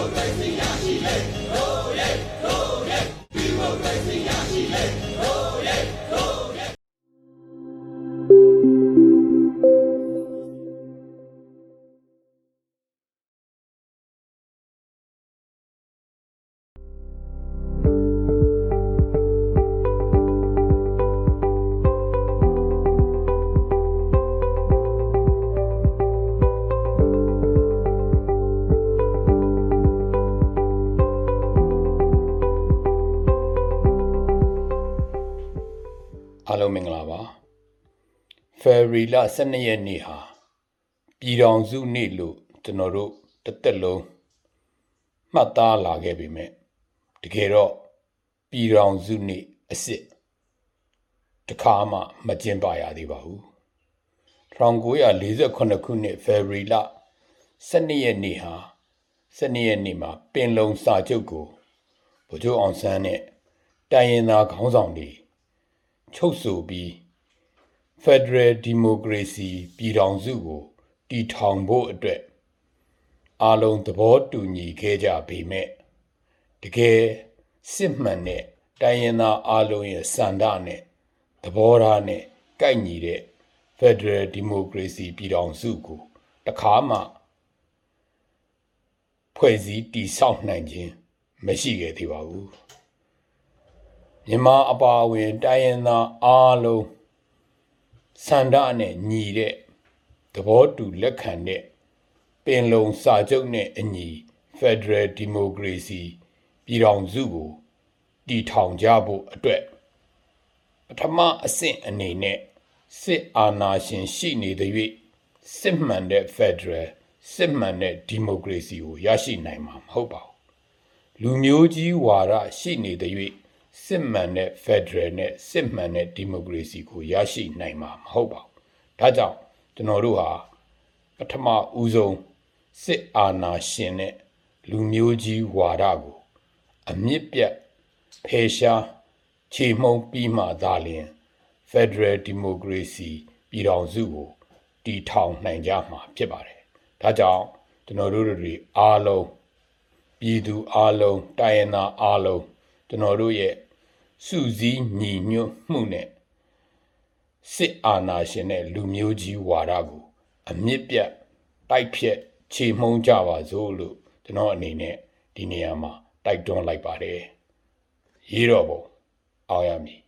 哦对对压起来 အားလုံးမင်္ဂလာပါဖေဗရီလ12ရက်နေ့ဟာပြည်တော်စုနေ့လို့ကျွန်တော်တို့တစ်သက်လုံးမှတ်သားလာခဲ့ပြီမဲ့တကယ်တော့ပြည်တော်စုနေ့အစ်စ်တခါမှမကျင်းပရသေးပါဘူး1948ခုနှစ်ဖေဗရီလ12ရက်နေ့ဟာ12ရက်နေ့မှာပင်လုံစာချုပ်ကိုဗိုလ်ချုပ်အောင်ဆန်းနဲ့တိုင်းရင်းသားခေါင်းဆောင်တွေ ချုပ်ဆိုပြီး Federal Democracy ပြည်ထောင်စုကိုတည်ထောင်ဖို့အတွက်အားလုံးသဘောတူညီခဲ့ကြပေမဲ့တကယ်စစ်မှန်တဲ့တိုင်းရင်းသားအားလုံးရဲ့စန္ဒနဲ့သဘောထားနဲ့ကိုက်ညီတဲ့ Federal Democracy ပြည်ထောင်စုကိုတခါမှဖွဲ့စည်းတည်ဆောက်နိုင်ခြင်းမရှိခဲ့သေးပါဘူး မြန်မာအပါအဝင်တိုင်းရင်းသားအားလုံးစန္ဒနဲ့ညီတဲ့သဘောတူလက်ခံတဲ့ပင်လုံစာချုပ်နဲ့အညီ Federal Democracy ပြည်ထောင်စုကိုတည်ထောင်ကြဖို့အတွက်ပထမအဆင့်အနေနဲ့စစ်အာဏာရှင်ရှိနေတဲ့၍စစ်မှန်တဲ့ Federal စစ်မှန်တဲ့ Democracy ကိုရရှိနိုင်မှာမဟုတ်ပါဘူးလူမျိုးကြီးဝါဒရှိနေတဲ့၍ စစ်မှန်တဲ့ Federal နဲ့စစ်မှန်တဲ့ Democracy ကိုရရှိနိုင်မှာမဟုတ်ပါဘူးဒါကြောင့်ကျွန်တော်တို့ဟာပထမဦးဆုံးစစ်အာဏာရှင်နဲ့လူမျိုးကြီးဝါဒကိုအမြင့်ပြတ်ဖယ်ရှားခြေမှုန်းပြီးမှသာလျှင် Federal Democracy ပြည်ထောင်စုကိုတည်ထောင်နိုင်ကြမှာဖြစ်ပါတယ်။ဒါကြောင့်ကျွန်တော်တို့တွေအားလုံးပြည်သူအားလုံးတိုင်းရင်းသားအားလုံးကျွန်တော်တို့ရဲ့ စုစည်းညီညွတ်မှုနဲ့စစ်အာဏာရှင်နဲ့လူမျိုးကြီးဝါဒကိုအမြင့်ပြတ်တိုက်ဖြတ်ခြေမှုန်းကြပါစို့လို့ကျွန်တော်အနေနဲ့ဒီနေရာမှာတိုက်တွန်းလိုက်ပါတယ်။ရေးတော့ဘုံအောင်ရမည်